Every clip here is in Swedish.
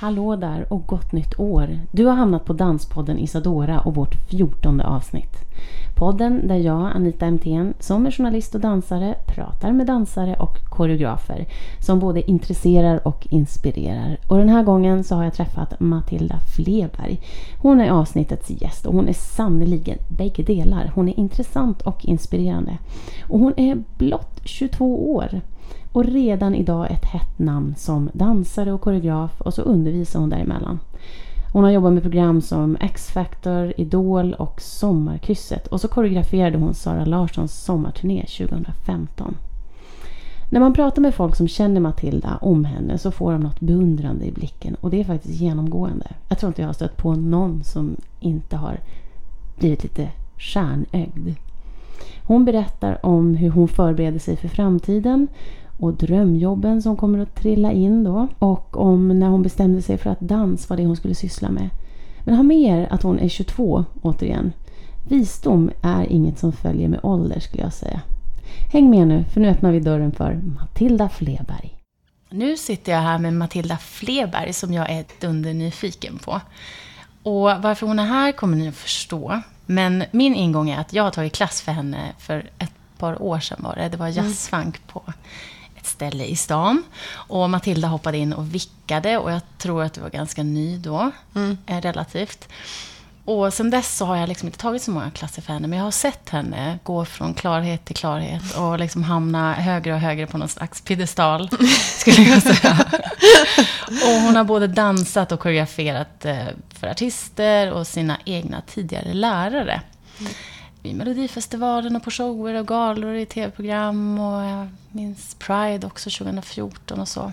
Hallå där och gott nytt år! Du har hamnat på Danspodden Isadora och vårt fjortonde avsnitt. Podden där jag, Anita MTN, som är journalist och dansare pratar med dansare och koreografer som både intresserar och inspirerar. Och den här gången så har jag träffat Matilda Fleberg. Hon är avsnittets gäst och hon är sannerligen bägge delar. Hon är intressant och inspirerande. Och hon är blott 22 år och redan idag ett hett namn som dansare och koreograf och så undervisar hon däremellan. Hon har jobbat med program som X-Factor, Idol och Sommarkrysset och så koreograferade hon Sara Larssons sommarturné 2015. När man pratar med folk som känner Matilda om henne så får de något beundrande i blicken och det är faktiskt genomgående. Jag tror inte jag har stött på någon som inte har blivit lite stjärnögd. Hon berättar om hur hon förbereder sig för framtiden och drömjobben som kommer att trilla in då. Och om när hon bestämde sig för att dans var det hon skulle syssla med. Men ha med er att hon är 22 återigen. Visdom är inget som följer med ålder skulle jag säga. Häng med nu, för nu öppnar vi dörren för Matilda Fleberg. Nu sitter jag här med Matilda Fleberg som jag är dundernyfiken på. Och varför hon är här kommer ni att förstå. Men min ingång är att jag har tagit klass för henne för ett par år sedan var det. Det var jazzfunk på ett ställe i stan. Och Matilda hoppade in och vickade och jag tror att du var ganska ny då, mm. Eh, relativt. Och sen dess så har jag liksom inte tagit så många klasser för henne, men jag har sett henne gå från klarhet till klarhet och liksom hamna högre och högre på någon slags piedestal, skulle jag säga. och hon har både dansat och koreograferat eh, för artister och sina egna tidigare lärare. I Melodifestivalen och på shower och galor i tv-program och jag minns Pride också 2014 och så.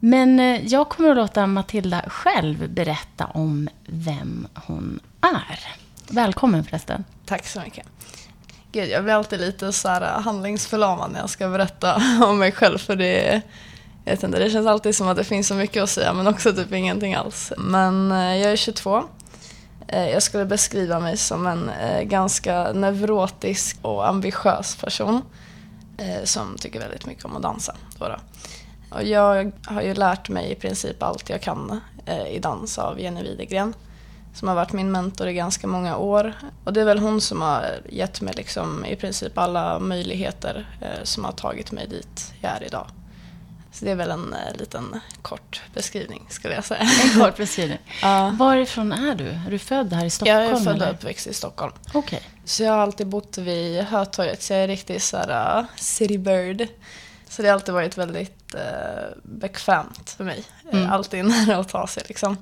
Men eh, jag kommer att låta Matilda själv berätta om vem hon är. Välkommen förresten. Tack så mycket. Gud, jag blir alltid lite så här eh, handlingsförlamad när jag ska berätta om mig själv. För det, jag vet inte, det känns alltid som att det finns så mycket att säga men också typ ingenting alls. Men eh, jag är 22 Eh, jag skulle beskriva mig som en eh, ganska neurotisk och ambitiös person eh, som tycker väldigt mycket om att dansa. Och jag har ju lärt mig i princip allt jag kan i dans av Jenny Widegren som har varit min mentor i ganska många år. Och det är väl hon som har gett mig liksom i princip alla möjligheter som har tagit mig dit jag är idag. Så det är väl en eh, liten kort beskrivning skulle jag säga. En kort beskrivning. ja. Varifrån är du? Är du född här i Stockholm? Jag är född och uppväxt i Stockholm. Okay. Så jag har alltid bott vid Hötorget, så jag är riktigt så här, uh, city bird. Så det har alltid varit väldigt uh, bekvämt för mig. Eh, mm. Alltid nära att ta sig liksom.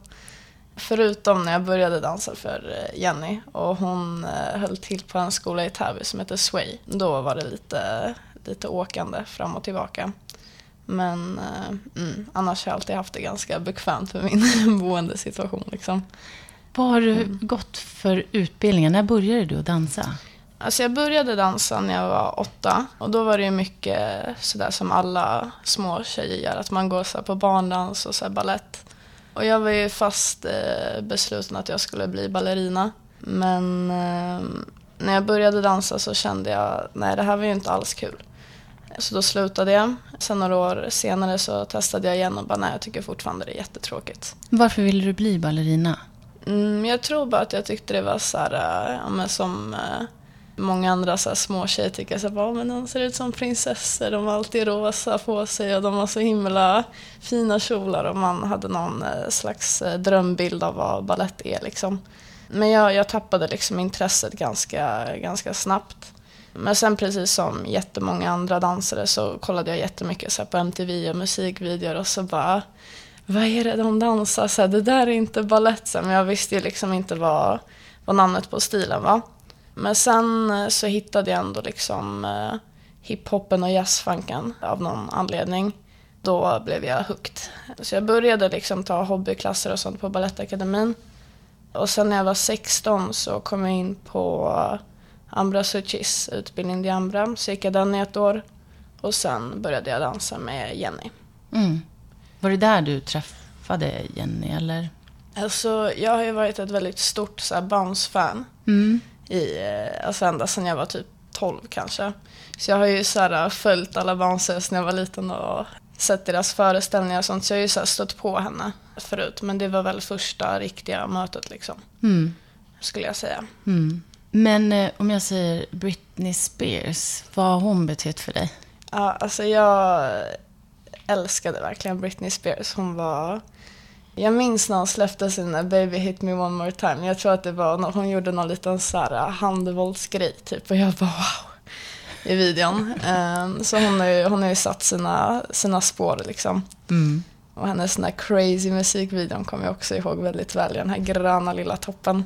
Förutom när jag började dansa för Jenny och hon höll till på en skola i Täby som heter Sway. Då var det lite, lite åkande fram och tillbaka. Men eh, mm, annars har jag alltid haft det ganska bekvämt för min boendesituation. Liksom. Vad har du mm. gått för utbildning? När började du att dansa? Alltså jag började dansa när jag var åtta. Och då var det mycket sådär som alla små tjejer gör. Att man går så på barndans och så ballett. Och jag var ju fast eh, besluten att jag skulle bli ballerina. Men eh, när jag började dansa så kände jag, nej det här var ju inte alls kul. Så då slutade jag. Sen några år senare så testade jag igen och bara nej, jag tycker fortfarande det är jättetråkigt. Varför ville du bli ballerina? Mm, jag tror bara att jag tyckte det var så här, äh, ja, som äh, många andra så här, små tjejer tycker, så här, men de ser ut som prinsessor, de har alltid rosa på sig och de har så himla fina kjolar och man hade någon äh, slags drömbild av vad ballett är liksom. Men jag, jag tappade liksom intresset ganska, ganska snabbt. Men sen precis som jättemånga andra dansare så kollade jag jättemycket så på MTV och musikvideor och så bara vad är det de dansar? Så här, det där är inte balett. Men jag visste ju liksom inte vad, vad namnet på stilen var. Men sen eh, så hittade jag ändå liksom eh, hiphopen och jazzfunken av någon anledning. då blev jag hooked. Så jag började liksom ta hobbyklasser och sånt på Balettakademin. Och sen när jag var 16 så kom jag in på Ambra Suchis utbildning i Ambra. Så gick jag den i ett år. Och sen började jag dansa med Jenny. Mm. Var det där du träffade Jenny eller? Alltså, jag har ju varit ett väldigt stort så här, Bounce-fan. Mm. I, eh, alltså ända sedan jag var typ 12 kanske. Så jag har ju så här, följt alla Bouncers när jag var liten och sett deras föreställningar och sånt. Så jag har ju så här, stött på henne förut. Men det var väl första riktiga mötet liksom. Mm. Skulle jag säga. Mm. Men eh, om jag säger Britney Spears, vad har hon betytt för dig? Ja, alltså jag älskade verkligen Britney Spears. Hon var... Jag minns när hon släppte sin Baby Hit Me One More Time. Jag tror att det var när hon gjorde någon liten så här handvåldsgrej typ. Och jag bara wow. I videon. Um, så hon har ju, hon har ju satt sina, sina spår liksom. Mm. Och hennes den här crazy musikvideon kommer jag också ihåg väldigt väl. Den här gröna lilla toppen.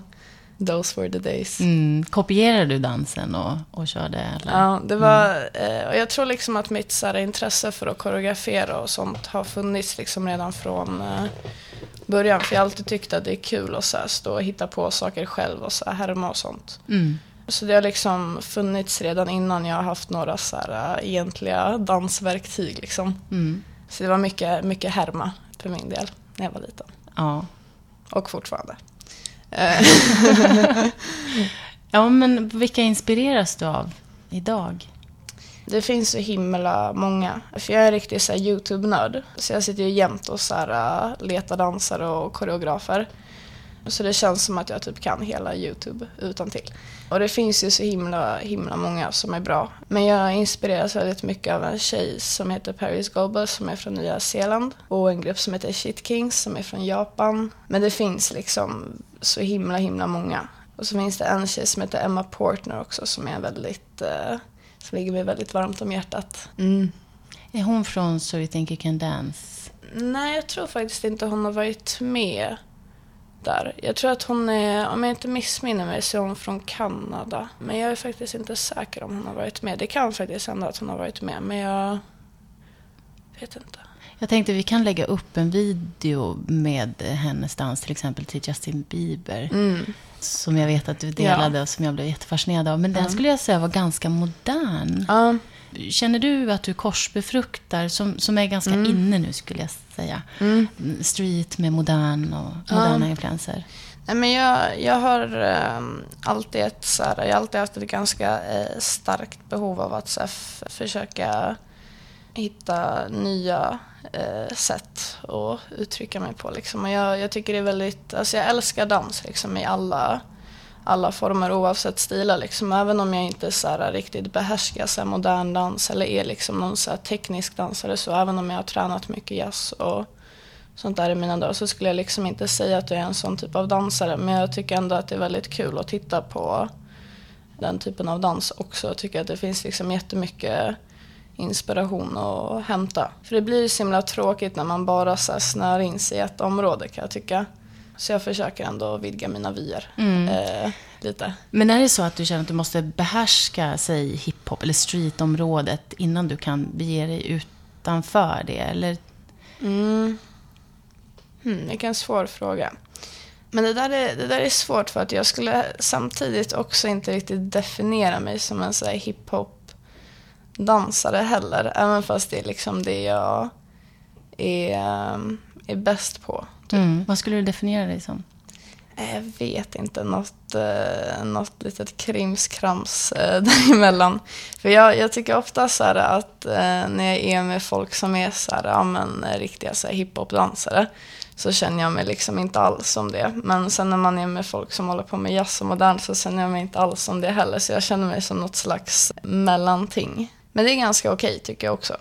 Those were the days. Mm. Kopierade du dansen och, och körde? Eller? Ja, det var, eh, och jag tror liksom att mitt så här, intresse för att koreografera och sånt har funnits liksom redan från eh, början. För jag har alltid tyckt att det är kul att så här, stå och hitta på saker själv och så här, härma och sånt. Mm. Så det har liksom funnits redan innan jag har haft några så här, äh, egentliga dansverktyg. Liksom. Mm. Så det var mycket, mycket härma för min del när jag var liten. Ja. Och fortfarande. ja, men vilka inspireras du av idag? Det finns så himla många. För jag är riktigt så YouTube-nörd. Så jag sitter ju jämt och så här, äh, letar dansare och koreografer. Så det känns som att jag typ kan hela YouTube utan till. Och det finns ju så himla, himla många som är bra. Men jag inspireras väldigt mycket av en tjej som heter Paris Goebel som är från Nya Zeeland. Och en grupp som heter Shit Kings som är från Japan. Men det finns liksom så himla, himla många. Och så finns det en tjej som heter Emma Portner också som är väldigt, eh, som ligger mig väldigt varmt om hjärtat. Mm. Är hon från So You Think You Can Dance? Nej, jag tror faktiskt inte hon har varit med där. Jag tror att hon är, om jag inte missminner mig, så är hon från Kanada. Men jag är faktiskt inte säker om hon har varit med. Det kan faktiskt hända att hon har varit med, men jag vet inte. Jag tänkte vi kan lägga upp en video med hennes dans till exempel till Justin Bieber. Mm. Som jag vet att du delade Ja. och som jag blev jättefascinerad av. Men den Mm. skulle jag säga var ganska modern. Ja, Känner du att du korsbefruktar, som, som är ganska inne nu skulle jag säga, mm. street med modern och moderna influenser? Nej, men jag, jag har ehm, alltid ett så här, jag har alltid haft ett ganska eh, starkt behov av att så här, försöka hitta nya eh, sätt att uttrycka mig på. Liksom. Och jag, jag tycker det är väldigt, alltså jag älskar dans liksom, i alla, alla former oavsett stilar. Liksom. Även om jag inte så här, riktigt behärskar så här, modern dans eller är liksom någon så här, teknisk dansare så även om jag har tränat mycket jazz och sånt där i mina dagar så skulle jag liksom inte säga att jag är en sån typ av dansare. Men jag tycker ändå att det är väldigt kul att titta på den typen av dans också. Jag tycker att det finns liksom jättemycket inspiration att hämta. För det blir så himla tråkigt när man bara så här snör in sig i ett område kan jag tycka. Så jag försöker ändå vidga mina vyer eh, lite. Men är det så att du känner att du måste behärska, säg hiphop eller streetområdet innan du kan bege dig utanför det? Eller? Mm. Hmm, vilken svår fråga. Men det där, är, det där är svårt för att jag skulle samtidigt också inte riktigt definiera mig som en så här hiphop-dansare heller. Även fast det är liksom det jag är, ehm, är bäst på. Mm. Vad skulle du definiera dig som? Eh, Jag vet inte, något, eh, något litet krimskrams eh, däremellan. För jag, jag tycker ofta så att eh, när jag är med folk som är så här, ja, men, riktiga så här, hiphop-dansare så känner jag mig liksom inte alls som det. Men sen när man är med folk som håller på med jazz och modern så känner jag mig inte alls som det heller. Så jag känner mig som något slags mellanting. Men det är ganska okej tycker jag också.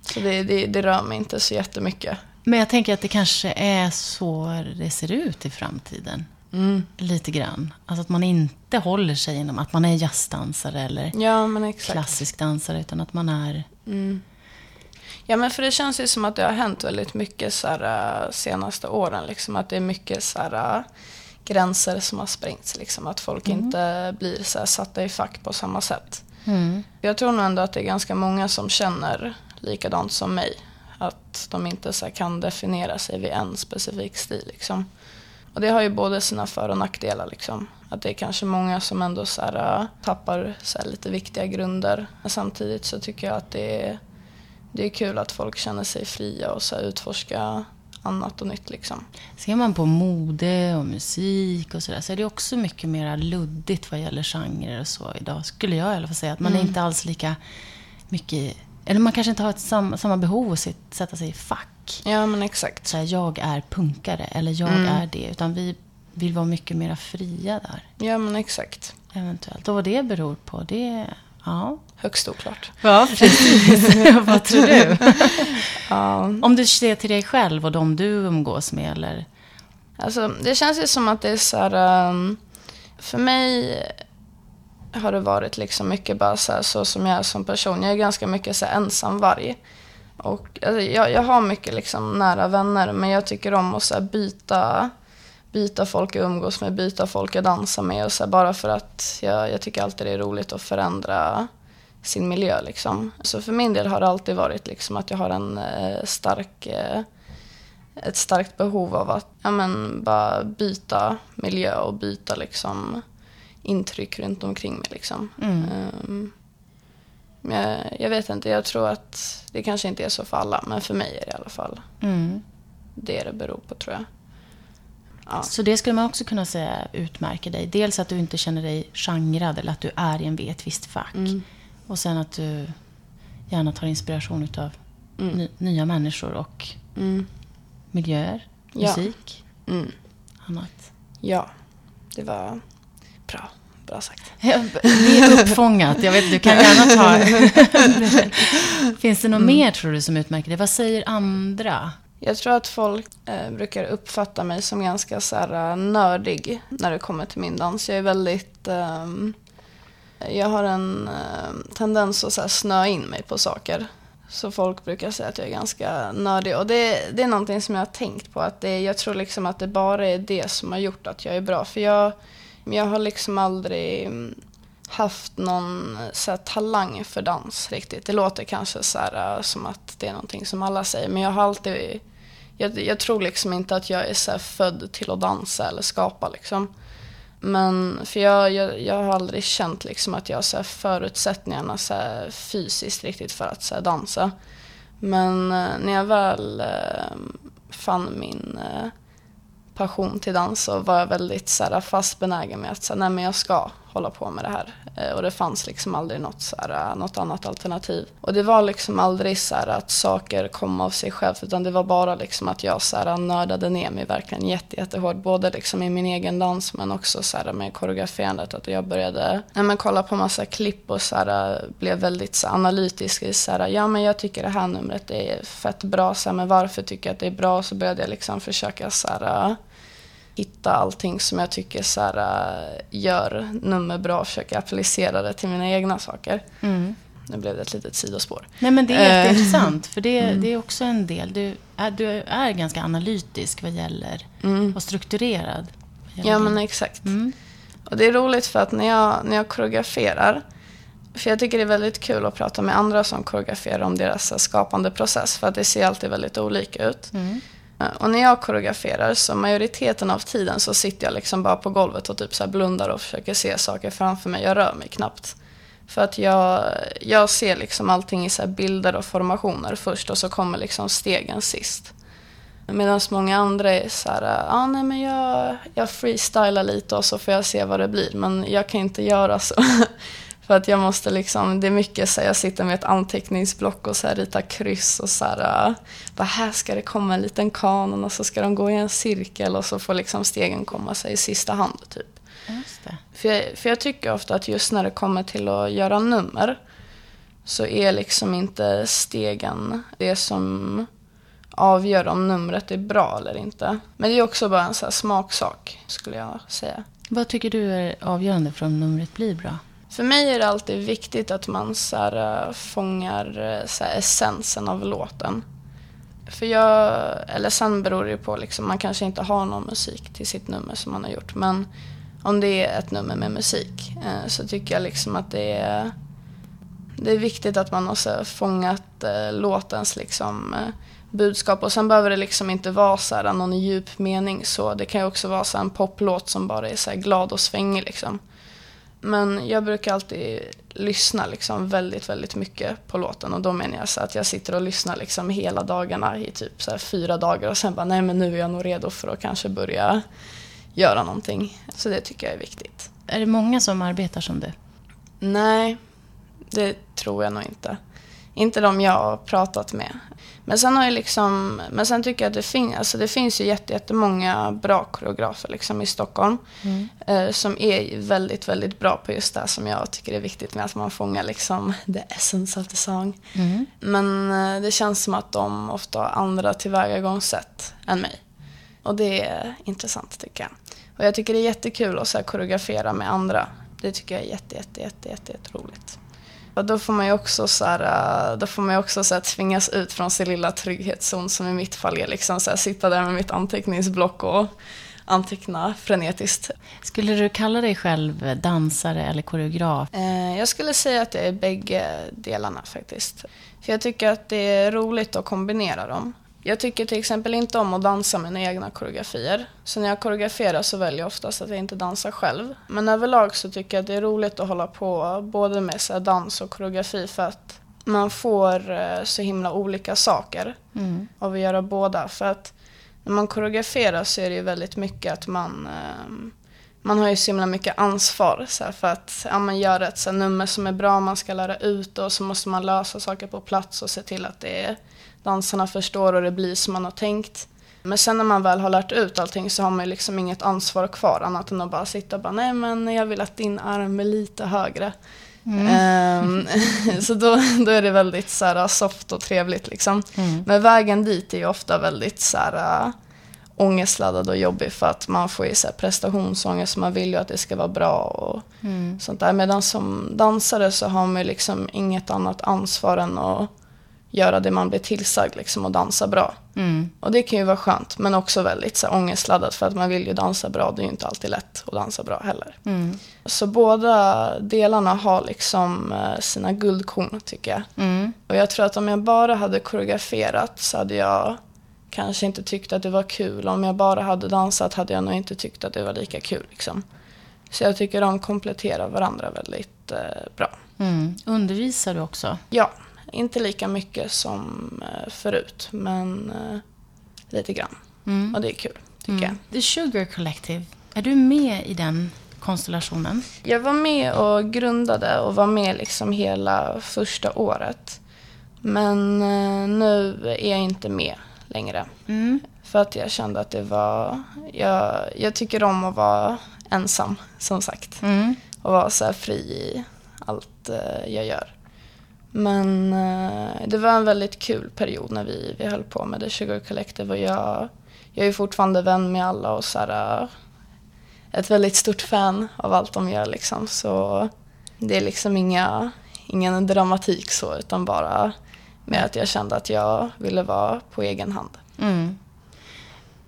Så det, det, det rör mig inte så jättemycket. Men jag tänker att det kanske är så det ser ut i framtiden. Mm. Lite grann. Alltså att man inte håller sig inom att man är jazzdansare eller Ja, klassisk dansare, utan att man är... Mm. Ja, men för det känns ju som att det har hänt väldigt mycket så här, äh, senaste åren. Liksom, att det är mycket så här, äh, gränser som har sprängts. Liksom, att folk inte blir så här, satta i fack på samma sätt. Mm. Jag tror nog ändå att det är ganska många som känner likadant som mig. Att de inte så kan definiera sig vid en specifik stil. Liksom. Och det har ju både sina för och nackdelar. Liksom. Att det är kanske många som ändå så här, äh, tappar så lite viktiga grunder. Men samtidigt så tycker jag att det är, det är kul att folk känner sig fria och så här, utforska annat och nytt. Liksom. Ser man på mode och musik och sådär så är det också mycket mer luddigt vad gäller genrer och så idag. Skulle jag i alla fall säga. Att man mm. är inte alls lika mycket... Eller man kanske inte har ett sam, samma behov att sätta sig i fack. Ja, men exakt. Så här, jag är punkare eller jag mm. är det. Utan vi vill vara mycket mer fria där. Ja, men exakt. Eventuellt. Och vad det beror på, det Ja. Högst oklart. Ja, precis. Vad tror du? ja. Om du ser till dig själv och de du umgås med, eller? Alltså, det känns ju som att det är så här... Um, för mig har det varit liksom mycket bara så, här, så som jag är som person. Jag är ganska mycket så här, ensamvarg. Och, alltså, jag, jag har mycket liksom, nära vänner, men jag tycker om att så här, byta byta folk jag umgås med, byta folk jag dansar med. Och så här, bara för att jag, jag tycker alltid det är roligt att förändra sin miljö. Liksom. Så för min del har det alltid varit liksom, att jag har en eh, stark, eh, ett starkt behov av att ja, men, bara byta miljö och byta liksom, intryck runt omkring mig. Liksom. Mm. Um, jag, jag, vet inte, jag tror att det kanske inte är så för alla, men för mig är det i alla fall mm. det det beror på tror jag. Ja. Så det skulle man också kunna säga utmärker dig. Dels att du inte känner dig genrad eller att du är i en ett visst fack. Mm. Och sen att du gärna tar inspiration av mm. nya människor och mm. miljöer, musik, ja. Mm. annat. Ja, det var bra. Bra sagt. Det är uppfångat. Jag vet, du kan gärna ta... Finns det något mer, tror du, som utmärker dig? Vad säger andra? Jag tror att folk eh, brukar uppfatta mig som ganska så här, eh, nördig när det kommer till min dans. Jag är väldigt... Eh, jag har en eh, tendens att så här, snöa in mig på saker. Så folk brukar säga att jag är ganska nördig. Och det, det är någonting som jag har tänkt på. Att det, jag tror liksom att det bara är det som har gjort att jag är bra. För jag, jag har liksom aldrig haft någon så här, talang för dans riktigt. Det låter kanske så här, äh, som att det är någonting som alla säger. Men jag har alltid jag, jag, tror liksom inte att jag är så född till att dansa eller skapa liksom. Men för jag, jag, jag har aldrig känt liksom att jag har så förutsättningarna så fysiskt riktigt för att så dansa. Men äh, när jag väl äh, fann min passion till dans så var jag väldigt så här, fast benägen med att så här, nej, men jag ska hålla på med det här. Eh, och det fanns liksom aldrig något, så här, eh, något annat alternativ. Och det var liksom aldrig så här att saker kom av sig självt utan det var bara liksom att jag så här, eh, nördade ner mig verkligen jätte, jättehårt. Både liksom i min egen dans men också så här, med koreograferandet. Att jag började ja, men, kolla på massa klipp och så här, blev väldigt så analytisk. I, så här, ja men jag tycker det här numret är fett bra, så här, men varför tycker jag att det är bra? Så började jag liksom försöka så här, hitta allting som jag tycker så här, äh, gör nummer bra och försöka applicera det till mina egna saker. Mm. Nu blev det ett litet sidospår. Nej men det är uh, jätteintressant. För det, mm. det är också en del. Du är, du är ganska analytisk vad gäller mm. och strukturerad. Ja men exakt. Mm. Och det är roligt för att när jag, när jag koreograferar för jag tycker det är väldigt kul att prata med andra som koreograferar om deras skapande process. För att det ser alltid väldigt olika ut. Mm. Eh, och när jag koreograferar så majoriteten av tiden så sitter jag liksom bara på golvet och typ så blundar och försöker se saker framför mig. Jag rör mig knappt. För att jag, jag ser liksom allting i så bilder och formationer först och så kommer liksom stegen sist. Medan många andra är så här, ah, nej men jag, jag freestylar lite och så får jag se vad det blir. Men jag kan inte göra så. För att jag måste liksom, det är mycket så jag sitter med ett anteckningsblock och så här ritar kryss och så här, bara här ska det komma en liten kanon och så ska de gå i en cirkel och så får liksom stegen komma sig i sista hand typ. För jag, för jag tycker ofta att just när det kommer till att göra nummer så är liksom inte stegen det som avgör om numret är bra eller inte. Men det är också bara en så smaksak skulle jag säga. Vad tycker du är avgörande för om numret blir bra? För mig är det alltid viktigt att man så här, eh, fångar eh, så här, essensen av låten. För jag, eller sen beror det ju på, liksom, man kanske inte har någon musik till sitt nummer som man har gjort. Men om det är ett nummer med musik eh, så tycker jag liksom att det är, Det är viktigt att man har fångat eh, låtens liksom, eh, budskap. Och sen behöver det liksom inte vara så här, någon djup mening. Så det kan ju också vara så här, en poplåt som bara är så glad och svängig. Liksom. Men jag brukar alltid lyssna liksom väldigt, väldigt mycket på låten. Och då menar jag så att jag sitter och lyssnar liksom hela dagarna i typ så fyra dagar. Och sen bara, nej men nu är jag nog redo för att kanske börja göra någonting. Så det tycker jag är viktigt. Är det många som arbetar som du? Nej, det tror jag nog inte. Inte de jag har pratat med. Men sen, har jag liksom, men sen tycker jag att det, fin, alltså det finns ju jättemånga bra koreografer liksom i Stockholm. Mm. Eh, som är väldigt, väldigt bra på just det som jag tycker är viktigt med att man fångar liksom the essence of the song. Mm. Men eh, det känns som att de ofta har andra tillvägagångssätt än mig. Och det är intressant tycker jag. Och jag tycker det är jättekul att så koreografera med andra. Det tycker jag är jätte, jätte, jätte, jätte, jätte roligt. Och då får man ju också, så här, äh, då får man också så här, tvingas ut från sin lilla trygghetszon som i mitt fall är liksom så här, sitta där med mitt anteckningsblock och anteckna frenetiskt. Skulle du kalla dig själv dansare eller koreograf? Eh, jag skulle säga att jag är bägge delarna faktiskt. För jag tycker att det är roligt att kombinera dem. Jag tycker till exempel inte om att dansa mina egna koreografier. Så när jag koreograferar så väljer jag oftast att jag inte dansar själv. Men överlag så tycker jag att det är roligt att hålla på både med så dans och koreografi för att man får eh, så himla olika saker mm. av att göra båda. För att när man koreograferar så är det ju väldigt mycket att man ehm, man har ju så himla mycket ansvar så här, för att ja, man gör ett så här, nummer som är bra, man ska lära ut och så måste man lösa saker på plats och se till att det är dansarna förstår och det blir som man har tänkt. Men sen när man väl har lärt ut allting så har man liksom inget ansvar kvar annat än att bara sitta och bara nej men jag vill att din arm är lite högre. Mm. Um, så då, då är det väldigt så här, soft och trevligt liksom. Mm. Men vägen dit är ju ofta väldigt så här, uh, ångestladdad och jobbig för att man får ju så här, prestationsångest så man vill ju att det ska vara bra och mm. sånt där. Medan som dansare så har man ju liksom inget annat ansvar än att göra det man blir tillsagd liksom, och dansa bra. Mm. Och det kan ju vara skönt, men också väldigt så, ångestladdat för att man vill ju dansa bra. Det är ju inte alltid lätt att dansa bra heller. Mm. Så båda delarna har liksom eh, sina guldkorn tycker jag. Mm. Och jag tror att om jag bara hade koreograferat så hade jag kanske inte tyckt att det var kul. Om jag bara hade dansat hade jag nog inte tyckt att det var lika kul. Liksom. Så jag tycker de kompletterar varandra väldigt eh, bra. Mm. Undervisar du också? Ja, inte lika mycket som eh, förut, men eh, lite grann. Mm. Och det är kul, tycker mm. jag. The Sugar Collective, är du med i den konstellationen? Jag var med och grundade och var med liksom hela första året. Men eh, nu är jag inte med längre. Mm. För att jag kände att det var... Jag, jag tycker om att vara ensam, som sagt. Mm. Och vara så fri i allt jag gör. Men eh, det var en väldigt kul period när vi, vi höll på med The Sugar Collective och jag, jag är fortfarande vän med alla och så här, eh, ett väldigt stort fan av allt de gör liksom. Så det är liksom inga, ingen dramatik så utan bara med att jag kände att jag ville vara på egen hand. Mm.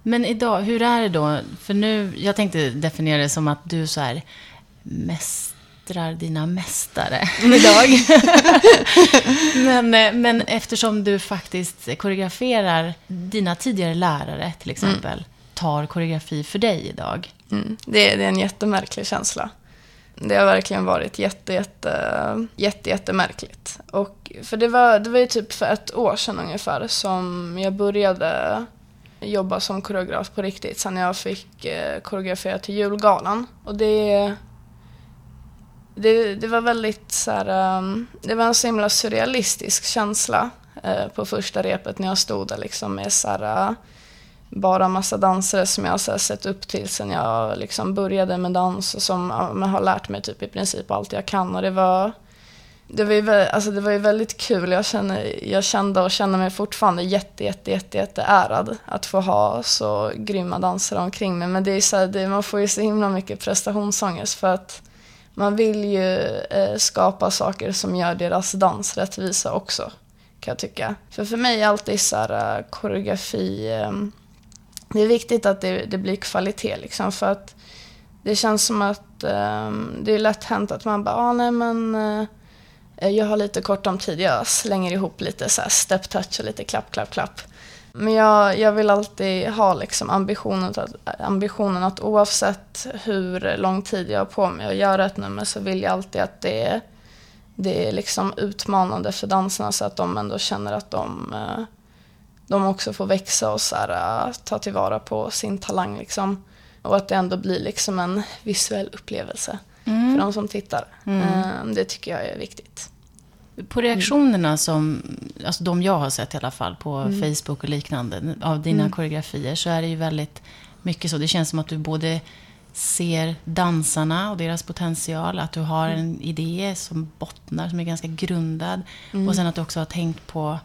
Men idag, hur är det då? För nu, jag tänkte definiera det som att du så här mest mästrar dina mästare idag. men, eh, men eftersom du faktiskt koreograferar dina tidigare lärare till exempel, mm. tar koreografi för dig idag. Mm. Det, det är en jättemärklig känsla. Det har verkligen varit jätte, jätte, jätte, jättemärkligt. Och, för det var, det var ju typ för ett år sedan ungefär som jag började jobba som koreograf på riktigt sen jag fick eh, koreografera till julgalan. Och det det, det var väldigt så här, um, det var en så himla surrealistisk känsla uh, på första repet när jag stod där liksom med så här, uh, bara massa dansare som jag har sett upp till sen jag liksom började med dans och som uh, har lärt mig typ i princip allt jag kan och det var det var, ju, alltså det var ju väldigt kul. Jag kände, jag kände och känner mig fortfarande jätte, jätte, jätte, jätte ärad att få ha så grymma dansare omkring mig. Men det är så här, det, man får ju så himla mycket prestationsångest för att man vill ju eh, skapa saker som gör deras dans rättvisa också, kan jag tycka. För för mig är alltid så här, uh, koreografi, um, det är viktigt att det, det, blir kvalitet liksom, för att det känns som att um, det är lätt hänt att man bara, ah, nej men uh, Jag har lite kort om tid, jag slänger ihop lite så här step touch och lite klapp, klapp, klapp. Men jag, jag vill alltid ha liksom ambitionen, att, ambitionen att oavsett hur lång tid jag har på mig att göra ett nummer så vill jag alltid att det är, det är liksom utmanande för dansarna så att de ändå känner att de, eh, de också får växa och så här, eh, ta tillvara på sin talang. Liksom. Och att det ändå blir liksom en visuell upplevelse för de som tittar. Eh, Det tycker jag är viktigt. På reaktionerna som, alltså de jag har sett i alla fall på Facebook och liknande, av dina koreografier, så är det ju väldigt mycket så. Det känns som att du både ser dansarna och deras potential, att du har en idé som bottnar, som är ganska grundad. Och sen att du också har tänkt på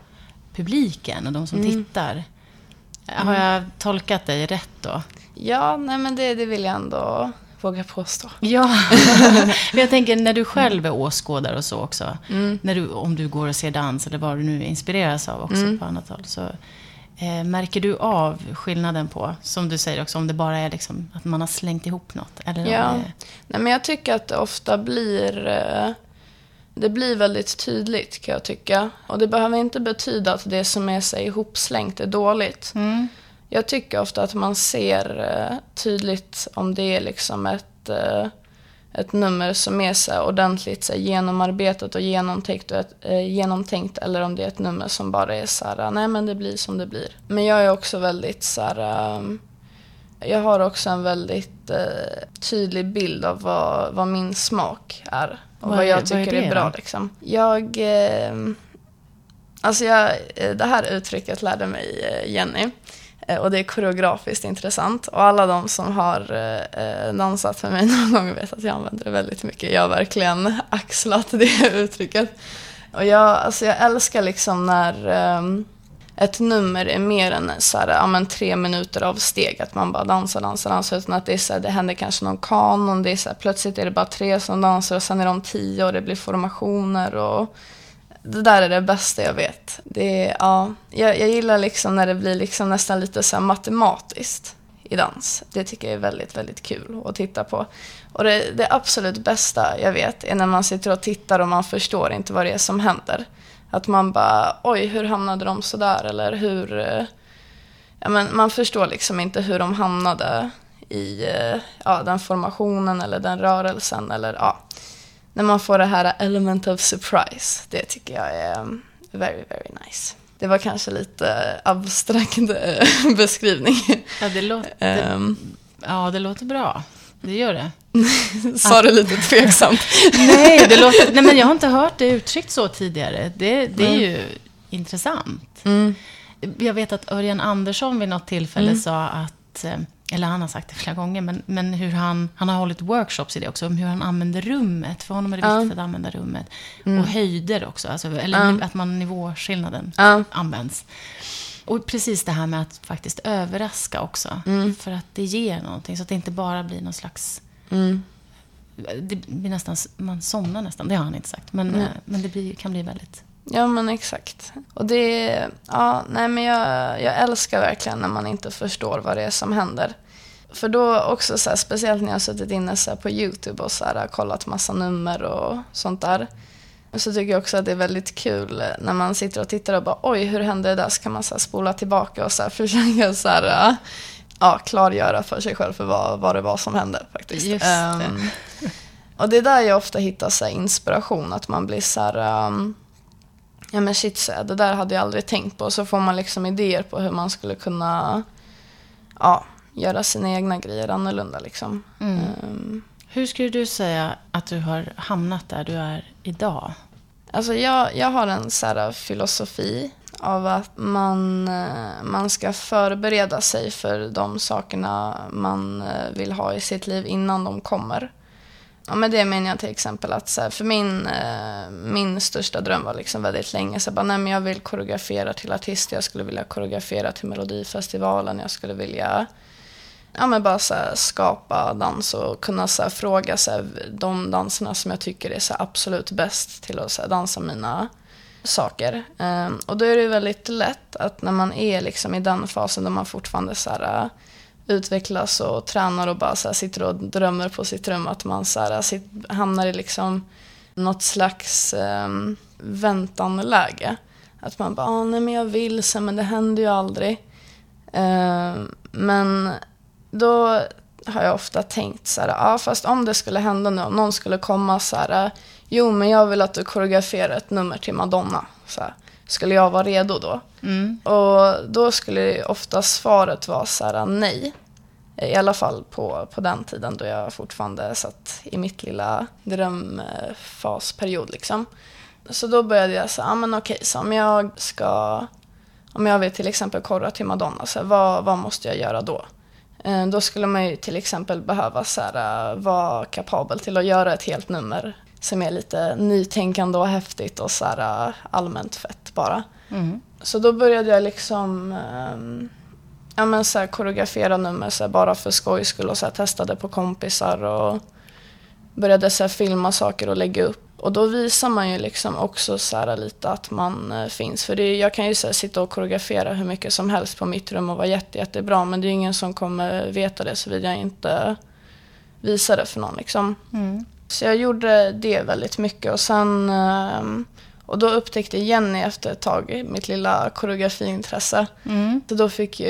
publiken och de som tittar. Har jag tolkat dig rätt då? Ja, nej men det, det vill jag ändå våga påstå. Ja, men jag tänker när du själv är åskådare och så också. När du, om du går och ser dans eller vad du nu inspireras av också på annat håll. Så eh, märker du av skillnaden på, som du säger också, om det bara är liksom att man har slängt ihop något? Eller Ja, det, nej men jag tycker att det ofta blir eh, det blir väldigt tydligt kan jag tycka. Och det behöver inte betyda att det som är sig ihopslängt är dåligt. mm, Jag tycker ofta att man ser eh, tydligt om det är liksom ett, eh, ett nummer som är så ordentligt så genomarbetat och genomtänkt, och ett, eh, genomtänkt eller om det är ett nummer som bara är så här, nej men det blir som det blir. Men jag är också väldigt så här, um, jag har också en väldigt tydlig bild av vad, vad min smak är. Och Vad vad, jag vad är tycker är, bra. då? Liksom. Jag... Eh, alltså jag, det här uttrycket lärde mig Jenny. Eh, och det är koreografiskt intressant. Och alla de som har eh, eh dansat med mig någon gång vet att jag använder det väldigt mycket. Jag har verkligen axlat det uttrycket. Och jag, alltså jag älskar liksom när ehm, ett nummer är mer än så här, ja, men tre minuter av steg. Att man bara dansar, dansar, dansar. Utan att det, är så här, det händer kanske någon kanon. Det är så här, plötsligt är det bara tre som dansar och sen är de tio och det blir formationer. Och det där är det bästa jag vet. Det är, ja, jag, jag gillar liksom när det blir liksom nästan lite så matematiskt i dans. Det tycker jag är väldigt, väldigt kul att titta på. Och det, det absolut bästa jag vet är när man sitter och tittar och man förstår inte vad det är som händer. Att man bara, oj, hur hamnade de sådär? Eller hur... Eh, ja, men man förstår liksom inte hur de hamnade i eh, ja, den formationen eller den rörelsen. Eller, ja. När man får det här element of surprise. Det tycker jag är um, very, very nice. Det var kanske lite abstrakt eh, beskrivning. ja, det låter, Ehm, ja, det låter bra. Det gör det. Sa det lite tveksamt. nej, det låter, nej, men jag har inte hört det uttryckt så tidigare. Det, det är ju intressant. Mm. Jag vet att Örjan Andersson vid något tillfälle sa att, eh, eller han har sagt det flera gånger, men, men hur han, han har hållit workshops i det också, om hur han använder rummet. För honom är det Ja. viktigt att använda rummet. Och höjder också, alltså, eller Ja. att man nivåskillnaden Ja. används. Och precis det här med att faktiskt överraska också. För att det ger någonting, så att det inte bara blir någon slags... Mm. Det blir nästan, man somnar nästan, det har han inte sagt. Men, eh, men det blir, kan bli väldigt... Ja, men exakt. Och det, ja, nej men jag, jag älskar verkligen när man inte förstår vad det är som händer. För då också så här, speciellt när jag har suttit inne så på YouTube och så här, kollat massa nummer och sånt där. Så tycker jag också att det är väldigt kul när man sitter och tittar och bara oj, hur hände det där? Så kan man så här, spola tillbaka och så här, försöka så här, ja, klargöra för sig själv för vad, vad det var som hände faktiskt. Just det. Ehm, och det är där jag ofta hittar så inspiration, att man blir så här, ehm, ja men shit, så det där hade jag aldrig tänkt på. Så får man liksom idéer på hur man skulle kunna ja, göra sina egna grejer annorlunda. Liksom. Mm. Ehm, Hur skulle du säga att du har hamnat där du är idag? Alltså jag, jag har en så här filosofi av att man, eh, man ska förbereda sig för de sakerna man eh, vill ha i sitt liv innan de kommer. Ja, men det menar jag till exempel att så här, för min, eh, min största dröm var liksom väldigt länge så bara, nej, men jag vill koreografera till artister, jag skulle vilja koreografera till Melodifestivalen, jag skulle vilja ja, men bara så här, skapa dans och kunna så här, fråga så här, de danserna som jag tycker är så här, absolut bäst till att så här, dansa mina saker. Eh, och då är det ju väldigt lätt att när man är liksom i den fasen där man fortfarande så här, utvecklas och tränar och bara så här, sitter och drömmer på sitt rum att man så här, sit, hamnar i liksom något slags eh, väntanläge. Att man bara, ah, nej men jag vill så men det händer ju aldrig. Uh, men då har jag ofta tänkt så här, ja ah, fast om det skulle hända nu, om någon skulle komma så här, jo men jag vill att du koreograferar ett nummer till Madonna. Så här, skulle jag vara redo då? Mm. Och då skulle ofta svaret vara så här, nej. I alla fall på, på den tiden då jag fortfarande satt i mitt lilla drömfasperiod. Liksom. Så då började jag säga, ah, men okej, så om jag ska, om jag vill till exempel korra till Madonna, så här, vad, vad måste jag göra då? Eh, då skulle man ju till exempel behöva så här, eh, vara kapabel till att göra ett helt nummer som är lite nytänkande och häftigt och så här, eh, allmänt fett bara. Mm. Så då började jag liksom um, ja, men så här, koreografera nummer så här, bara för skojs skull och så här, testade på kompisar och började så här, filma saker och lägga upp. Och då visar man ju liksom också så här, lite att man uh, finns. För det, jag kan ju så här, sitta och koreografera hur mycket som helst på mitt rum och vara jätte, jättebra men det är ingen som kommer veta det såvida jag inte visar det för någon. Liksom. Mm. Så jag gjorde det väldigt mycket och sen um, och då upptäckte Jenny efter ett tag mitt lilla koreografiintresse. Mm. Så då fick,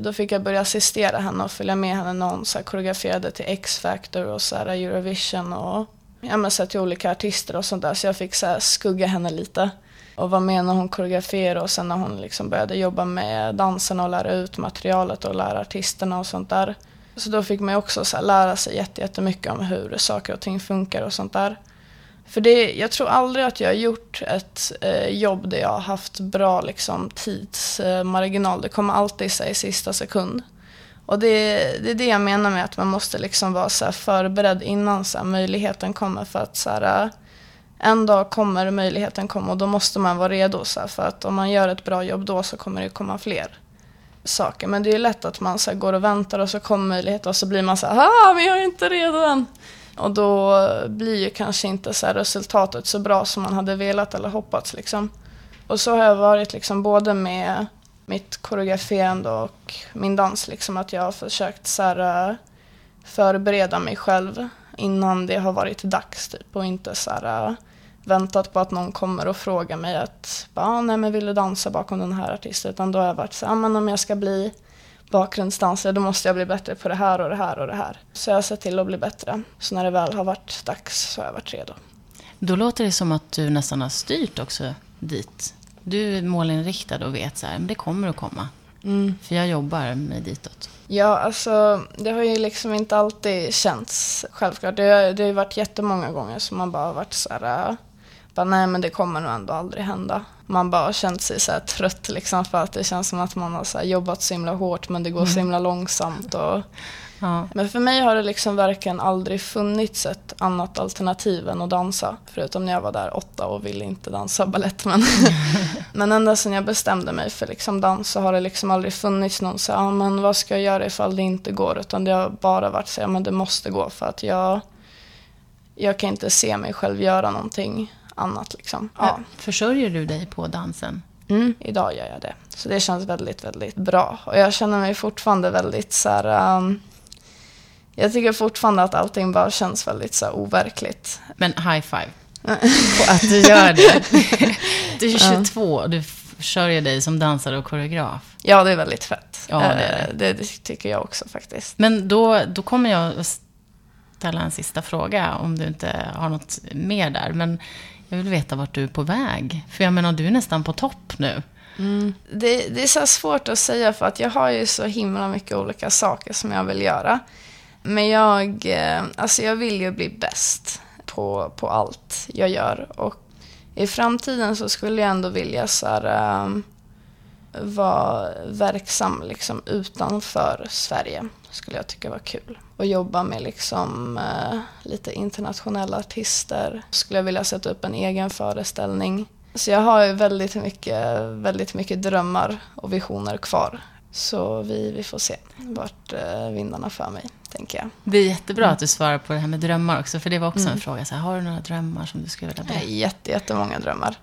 då fick jag börja assistera henne och följa med henne när hon så här, koreograferade till X-Factor och så här, Eurovision och ja, men, så här, till olika artister och sånt där. Så jag fick så här, skugga henne lite och vara med när hon koreograferade och sen när hon liksom började jobba med danserna och lära ut materialet och lära artisterna och sånt där. Så då fick man ju också så här, lära sig jättemycket om hur saker och ting funkar och sånt där. För det, jag tror aldrig att jag har gjort ett eh, jobb där jag har haft bra liksom, tidsmarginal. det kommer alltid i sista sekund. Och det, det är det jag menar med att man måste liksom vara så förberedd innan så här, möjligheten kommer. För att så här, eh, en dag kommer möjligheten komma och då måste man vara redo. Så här, för att om man gör ett bra jobb då så kommer det komma fler saker. Men det är lätt att man så här, går och väntar och så kommer möjligheten och så blir man så här, ah, men jag är inte redo än. Och då blir ju kanske inte så resultatet så bra som man hade velat eller hoppats. Liksom. Och så har jag varit liksom både med mitt koreograferande och min dans. Liksom, att jag har försökt så här, eh, förbereda mig själv innan det har varit dags. Typ, och inte så här, eh, väntat på att någon kommer och frågar mig att ah, nej, men vill du dansa bakom den här artisten. Utan då har jag varit så här, ah, men om jag ska bli bakgrundsdanser, då måste jag bli bättre på det här och det här och det här. Så jag har sett till att bli bättre. Så när det väl har varit dags så har jag varit redo. Då låter det som att du nästan har styrt också dit. Du är målinriktad och vet så här, men det kommer att komma. Mm. För jag jobbar med ditåt. Ja, alltså det har ju liksom inte alltid känts självklart. Det, har, det har ju varit jättemånga gånger som man bara har varit så här, bara, nej men det kommer nog ändå aldrig hända. Man bara har känt sig så trött liksom för att det känns som att man har så jobbat så himla hårt men det går mm. så himla långsamt. Och... Ja. Men för mig har det liksom verkligen aldrig funnits ett annat alternativ än att dansa. Förutom när jag var där åtta och ville inte dansa balett. Men, men ända sedan jag bestämde mig för liksom dans så har det liksom aldrig funnits någon så ah, men vad ska jag göra ifall det inte går? Utan det har bara varit så ja, men det måste gå för att jag, jag kan inte se mig själv göra någonting annat. Liksom. Ja. Försörjer du dig på dansen? Mm, idag gör jag det. Så det känns väldigt, väldigt bra. Och jag känner mig fortfarande väldigt så här... Um, jag tycker fortfarande att allting bara känns väldigt så här, overkligt. Men high five på att du gör det. Du är 22 och du försörjer dig som dansare och koreograf. Ja, det är väldigt fett. Ja, det, är det. Eh, det, det tycker jag också faktiskt. Men då, då kommer jag ställa en sista fråga om du inte har något mer där. Men jag vill veta vart du är på väg. För jag menar, du är nästan på topp nu. Mm. Det, det, är så svårt att säga för att jag har ju så himla mycket olika saker som jag vill göra. Men jag, eh, alltså jag vill ju bli bäst på, på allt jag gör. Och i framtiden så skulle jag ändå vilja så här, um, vara verksam liksom utanför Sverige skulle jag tycka var kul. Och jobba med liksom, uh, lite internationella artister. Skulle jag vilja sätta upp en egen föreställning. Så jag har ju väldigt mycket, väldigt mycket drömmar och visioner kvar. Så vi, vi får se vart uh, vindarna för mig, tänker jag. Det är jättebra att du svarar på det här med drömmar också, för det var också mm. en fråga. Så här, har du några drömmar som du skulle vilja berätta? Jätte, jättemånga drömmar.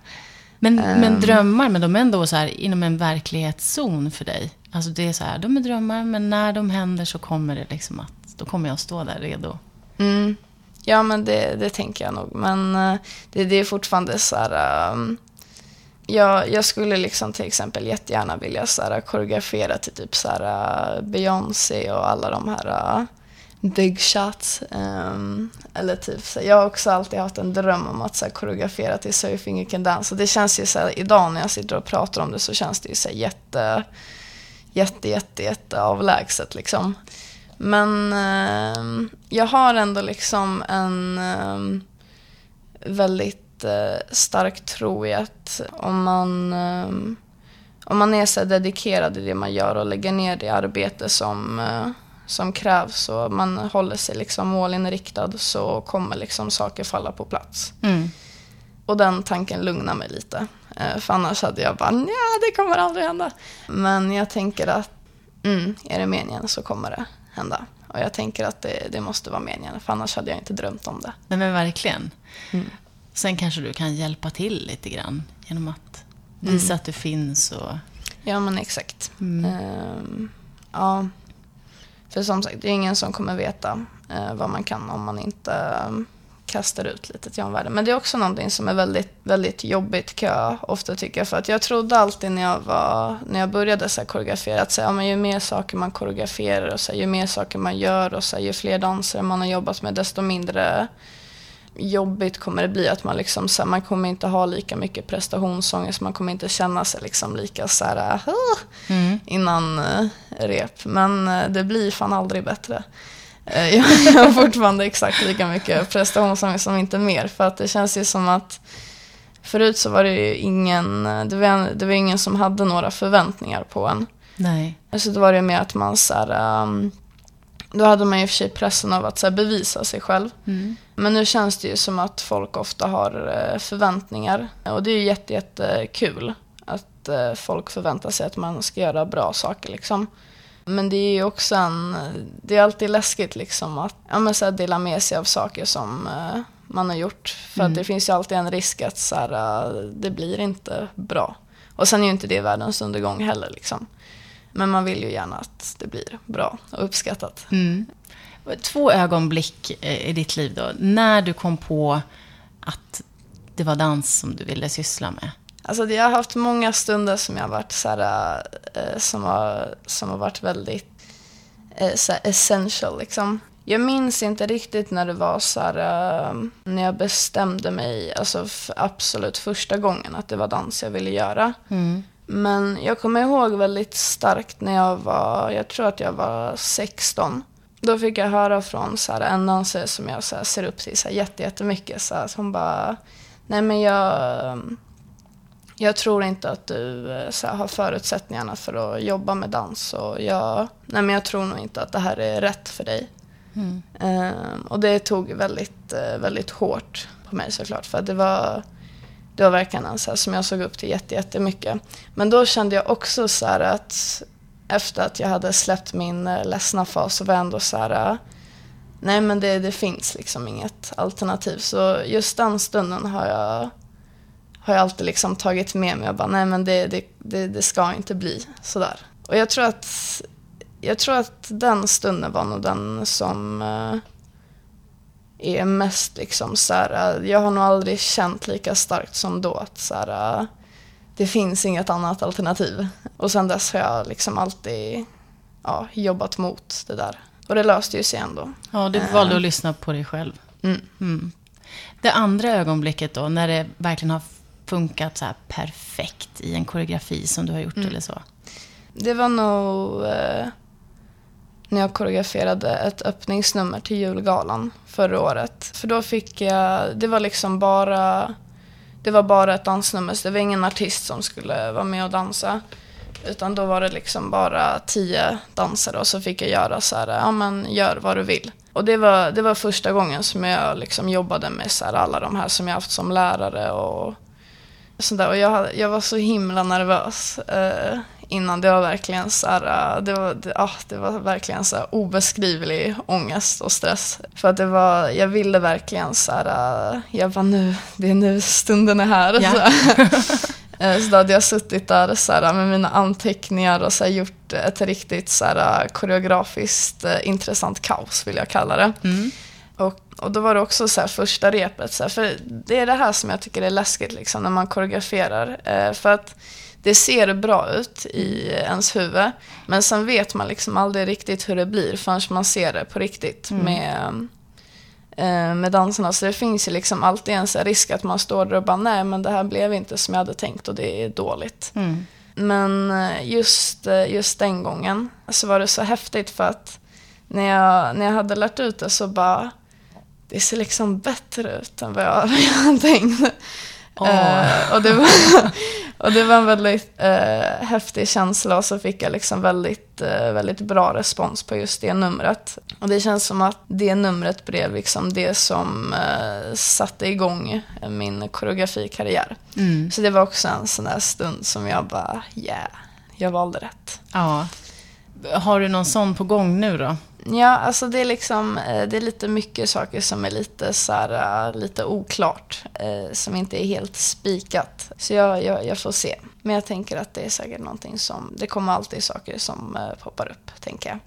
Men, um, men drömmar, men de är ändå så här inom en verklighetszon för dig? Alltså det är så här, de är drömmar, men när de händer så kommer det liksom att, då kommer jag stå där redo. Mm. Ja, men det, det tänker jag nog. Men eh, det, det är fortfarande så här... Um, jag, jag skulle liksom till exempel jättegärna vilja så här, koreografera till typ så här, eh, Beyoncé och alla de här uh, big shots. Um, eller typ så jag har också alltid haft en dröm om att så här, koreografera till Surfing You Can Dance. Och det känns ju så här, idag när jag sitter och pratar om det så känns det ju så här, jätte, jätte, jätte, jätte avlägset liksom. Men um, jag har ändå liksom en um, väldigt uh, stark tro i att om man om man är så dedikerad i det man gör och lägger ner det arbete som uh, som krävs och man håller sig liksom målinriktad så kommer liksom saker falla på plats. Mm. Och den tanken lugnar mig lite. Eh, för annars hade jag bara, ja det kommer aldrig hända. Men jag tänker att, mm, är det meningen så kommer det hända. Och jag tänker att det, det måste vara meningen, för annars hade jag inte drömt om det. Nej men verkligen. Mm. Sen kanske du kan hjälpa till lite grann genom att visa mm. att du finns och... Ja men exakt. Mm. Um, ja. För som sagt, det är ingen som kommer veta eh, vad man kan om man inte um, kastar ut lite till omvärlden. Men det är också någonting som är väldigt, väldigt jobbigt kan jag ofta tycka. För att jag trodde alltid när jag, var, när jag började så här koreografera att så här, ja, men ju mer saker man koreograferar och så här, ju mer saker man gör och så här, ju fler dansare man har jobbat med desto mindre jobbigt kommer det bli. Att man, liksom, så här, man kommer inte ha lika mycket prestationsångest, man kommer inte känna sig liksom lika så här, mm. innan uh, rep. Men uh, det blir fan aldrig bättre. Uh, jag har fortfarande exakt lika mycket prestationsångest som inte mer. För att det känns ju som att förut så var det ju ingen, det var, det var ingen som hade några förväntningar på en. Nej. Så då var det mer att man så här, um, då hade man ju för sig pressen av att så här, bevisa sig själv. Mm. Men nu känns det ju som att folk ofta har eh, förväntningar. Och det är ju jätte, jättekul att eh, folk förväntar sig att man ska göra bra saker liksom. Men det är ju också en, det är alltid läskigt liksom att ja, men så dela med sig av saker som eh, man har gjort. För mm. att det finns ju alltid en risk att så här, det blir inte bra. Och sen är ju inte det världens undergång heller liksom. Men man vill ju gärna att det blir bra och uppskattat. Mm. Två ögonblick i ditt liv då. När du kom på att det var dans som du ville syssla med. Alltså jag har haft många stunder som jag har varit så här, eh, som, har, som har varit väldigt eh, så här, essential liksom. Jag minns inte riktigt när det var så här, eh, när jag bestämde mig, alltså absolut första gången att det var dans jag ville göra. Mm. Men jag kommer ihåg väldigt starkt när jag var, jag tror att jag var 16. Då fick jag höra från så här, en dansare som jag så här, ser upp till så här, jättemycket. Så här, hon bara, nej men jag, jag tror inte att du så här, har förutsättningarna för att jobba med dans. Och jag, nej men jag tror nog inte att det här är rätt för dig. Mm. Um, och det tog väldigt, eh, väldigt hårt på mig såklart. För det var det var verkligen en så här, som jag såg upp till jättemycket. Men då kände jag också så att efter att jag hade släppt min eh, ledsna fas så var jag ändå så här, eh, nej men det, det finns liksom inget alternativ. Så just den stunden har jag, har jag alltid liksom tagit med mig och bara, nej men det, det, det, det ska inte bli sådär. Och jag tror att, jag tror att den stunden var nog den som eh, är mest liksom så här, jag har nog aldrig känt lika starkt som då att så här, det finns inget annat alternativ. Och sen dess har jag liksom alltid ja, jobbat mot det där. Och det löste ju sig ändå. Ja, du valde att uh, lyssna på dig själv. Mm. Mm. Det andra ögonblicket då, när det verkligen har funkat så här perfekt i en koreografi som du har gjort mm. eller så? Det var nog uh, när jag koreograferade ett öppningsnummer till julgalan förra året. För då fick jag, det var liksom bara, det var bara ett dansnummer så det var ingen artist som skulle vara med och dansa. Utan då var det liksom bara tio dansare och så fick jag göra så här, ja men gör vad du vill. Och det var, det var första gången som jag liksom jobbade med så här, alla de här som jag haft som lärare och sådär. Och jag, jag var så himla nervös. Eh, innan. Det var verkligen så här, äh, det var, det, ah, det var verkligen så obeskrivlig ångest och stress. För att det var, jag ville verkligen så här, äh, jag var nu, det är nu stunden är här. Ja. Så, äh, så då hade jag suttit där så här, med mina anteckningar och så här, gjort ett riktigt så här, koreografiskt intressant kaos vill jag kalla det. Mm. Och, och då var det också så här första repet, så här, för det är det här som jag tycker är läskigt liksom, när man koreograferar. Eh, för att det ser bra ut i ens huvud, men sen vet man liksom aldrig riktigt hur det blir förrän man ser det på riktigt Mm. med, eh, med danserna. Så det finns ju liksom alltid en så risk att man står där och bara, nej men det här blev inte som jag hade tänkt och det är dåligt. Mm. Men eh, just, eh, just den gången så var det så häftigt för att när jag, när jag hade lärt ut det så bara, det ser liksom bättre ut än vad jag, jag hade tänkt. Åh. Eh, och, det var, och det var en väldigt eh, häftig känsla och så fick jag liksom väldigt, eh, väldigt bra respons på just det numret. Och det känns som att det numret blev liksom det som eh, satte igång min koreografikarriär. Mm. Så det var också en sån där stund som jag bara, yeah, jag valde rätt. Ja. Har du någon sån på gång nu då? Ja, alltså det är liksom, eh, det är lite mycket saker som är lite så här, eh, lite oklart. eh, Som inte är helt spikat. Så jag, jag, jag får se. Men jag tänker att det är säkert någonting som, det kommer alltid saker som poppar upp, tänker jag.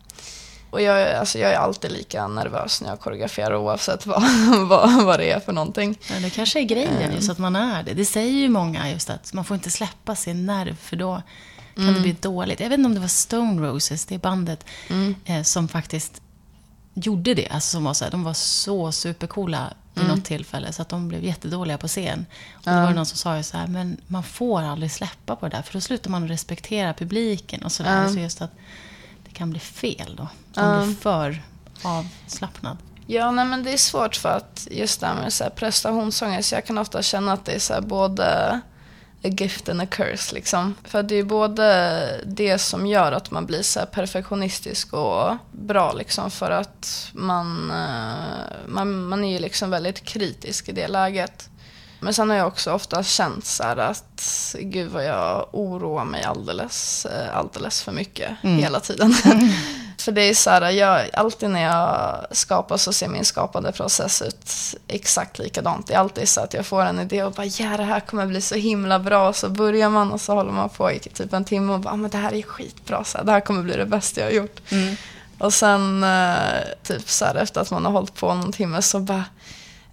Och jag, är- alltså jag är alltid lika nervös när jag koreograferar oavsett vad, vad, vad det är för någonting. Ja, det kanske är grejen, just att man är det. Det säger ju många just att man får inte släppa sin nerv för då kan Mm. det bli dåligt. Jag vet inte om det var Stone Roses, det bandet, Mm. eh, som faktiskt gjorde det. Alltså som var så här, de var så supercoola vid Mm. något tillfälle så att de blev jättedåliga på scen. Och då var det någon som sa ju så här, men man får aldrig släppa på det där för då slutar man respektera publiken och sådär. Ja. Så just att det kan bli fel då. Man blir för avslappnad. Ja, nej, men det är svårt för att just det här med så här prestationsångest, så jag kan ofta känna att det är så både a gift and a curse liksom. För det är både det som gör att man blir så här perfektionistisk och bra liksom för att man, eh, man, man är ju liksom väldigt kritisk i det läget. Men sen har jag också ofta känt så här att gud vad jag oroar mig alldeles, eh, alldeles för mycket hela tiden. För det är så här, jag, alltid när jag skapar så ser min skapande process ut exakt likadant. Det är alltid så att jag får en idé och bara ja det här kommer bli så himla bra. Så börjar man och så håller man på i typ en timme och bara men det här är skitbra. Så här, det här kommer bli det bästa jag har gjort. Och sen eh, typ så här efter att man har hållit på någon timme så bara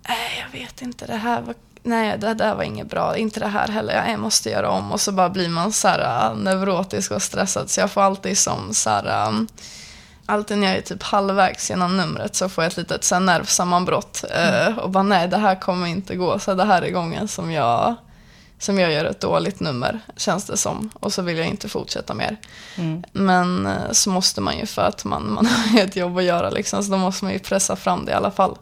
nej jag vet inte det här var Nej, det där var inget bra. Inte det här heller. Jag måste göra om. Och så bara blir man så här äh, neurotisk och stressad. Så jag får alltid som så här... Alltid när jag är typ halvvägs genom numret så får jag ett litet så här nervsammanbrott. eh, Och bara nej, det här kommer inte gå. Så det här är gången som jag, som jag gör ett dåligt nummer, känns det som. Och så vill jag inte fortsätta mer. Men eh, så måste man ju för att man, man har ett jobb att göra liksom, så då måste man ju pressa fram det i alla fall.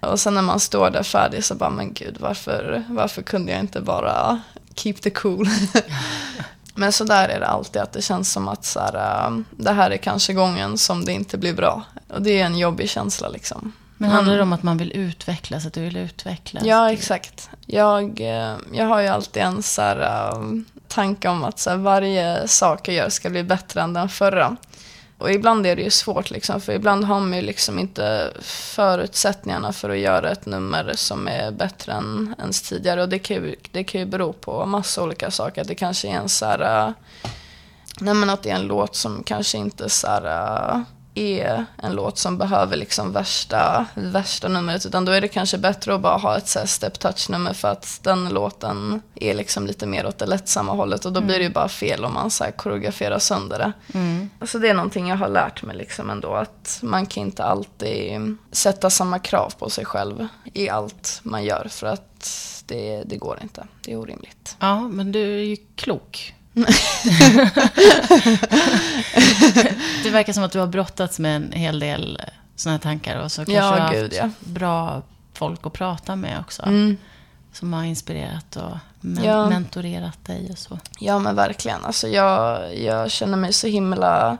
Och sen när man står där färdig så bara, men gud, varför, varför kunde jag inte bara keep the cool? men så där är det alltid, att det känns som att så här, äh, det här är kanske gången som det inte blir bra. Och det är en jobbig känsla liksom. Men handlar det om att man vill utvecklas, att du vill utvecklas? Ja, exakt. Jag, eh, jag har ju alltid en så här, äh, tanke om att så här, varje sak jag gör ska bli bättre än den förra. Och ibland är det ju svårt, liksom, för ibland har man ju liksom inte förutsättningarna för att göra ett nummer som är bättre än ens tidigare. Och det kan ju, det kan ju bero på massa olika saker. Det kanske är en så här... Eh, nej men att det är en låt som kanske inte så här, eh, är en låt som behöver liksom värsta, värsta numret. Utan då är det kanske bättre att bara ha ett så här step touch nummer för att den låten är liksom lite mer åt det lättsamma hållet. Och då blir det ju bara fel om man så här koreograferar sönder det. Alltså det är någonting jag har lärt mig liksom ändå. Att man kan inte alltid sätta samma krav på sig själv i allt man gör. För att det, det går inte. Det är orimligt. Ja, men du är ju klok. det verkar som att du har brottats med en hel del sådana här tankar och så kanske Ja, du har gud, haft ja. bra folk att prata med också. Mm. Som har inspirerat och men- Ja. mentorerat dig och så. Ja men verkligen. Alltså jag, jag känner mig så himla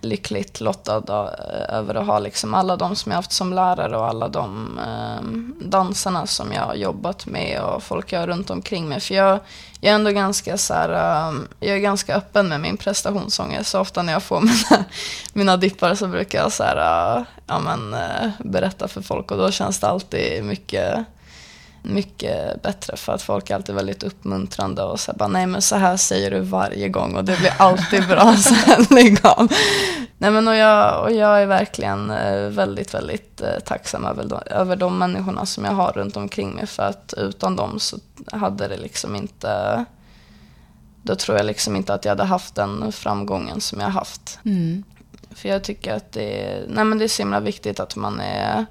lyckligt lottad eh, över att ha liksom alla de som jag haft som lärare och alla de eh, dansarna som jag har jobbat med och folk jag har runt omkring mig. För jag, jag är ändå ganska så här, ehm, jag är ganska öppen med min prestationsångest. Så ofta när jag får mina, mina dippar så brukar jag så här, eh, ja, men, eh, berätta för folk och då känns det alltid mycket mycket bättre för att folk är alltid väldigt uppmuntrande och så bara, nej men så här säger du varje gång och det blir alltid bra sen liksom. Nej men och jag, och jag är verkligen eh, väldigt, väldigt eh, tacksam över de, över de människorna som jag har runt omkring mig för att utan dem så hade det liksom inte, då tror jag liksom inte att jag hade haft den framgången som jag har haft. Mm. För jag tycker att det är, nej men det är så himla viktigt att man är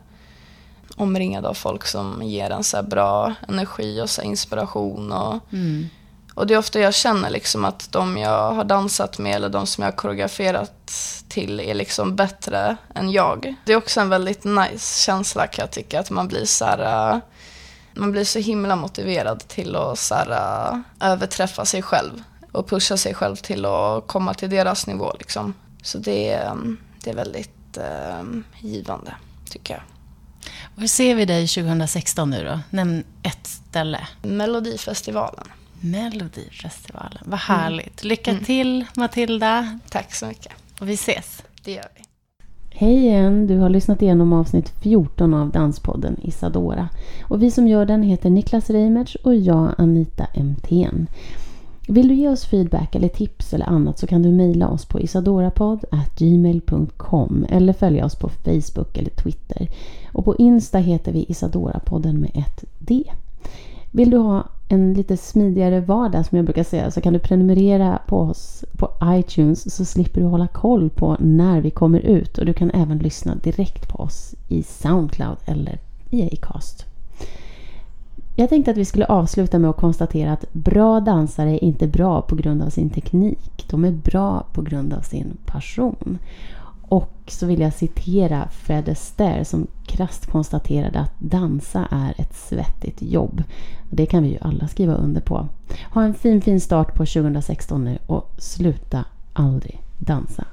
omringad av folk som ger en så bra energi och så inspiration. Och, Mm. och det är ofta jag känner liksom att de jag har dansat med eller de som jag har koreograferat till är liksom bättre än jag. Det är också en väldigt nice känsla kan jag tycka, att man blir så här, äh, man blir så himla motiverad till att så här, äh, överträffa sig själv och pusha sig själv till att komma till deras nivå. Liksom. Så det är, mm, det är väldigt eh, givande, tycker jag. Var ser vi dig 2016 nu då? Nämn ett ställe. Melodifestivalen. Melodifestivalen. Vad härligt. Lycka till Matilda. Tack så mycket. Och vi ses. Det gör vi. Hej igen! Du har lyssnat igenom avsnitt 14 av Danspodden Isadora. Och vi som gör den heter Niklas Reimertz och jag Anita MTN. Vill du ge oss feedback eller tips eller annat så kan du mejla oss på isadorapodd.gmail.com eller följa oss på Facebook eller Twitter. Och på Insta heter vi Isadorapodden med ett D. Vill du ha en lite smidigare vardag som jag brukar säga så kan du prenumerera på oss på iTunes så slipper du hålla koll på när vi kommer ut och du kan även lyssna direkt på oss i Soundcloud eller i Acast. Jag tänkte att vi skulle avsluta med att konstatera att bra dansare är inte bra på grund av sin teknik. De är bra på grund av sin passion. Och så vill jag citera Fred Astaire som krasst konstaterade att dansa är ett svettigt jobb. Det kan vi ju alla skriva under på. Ha en fin fin start på 2016 nu och sluta aldrig dansa.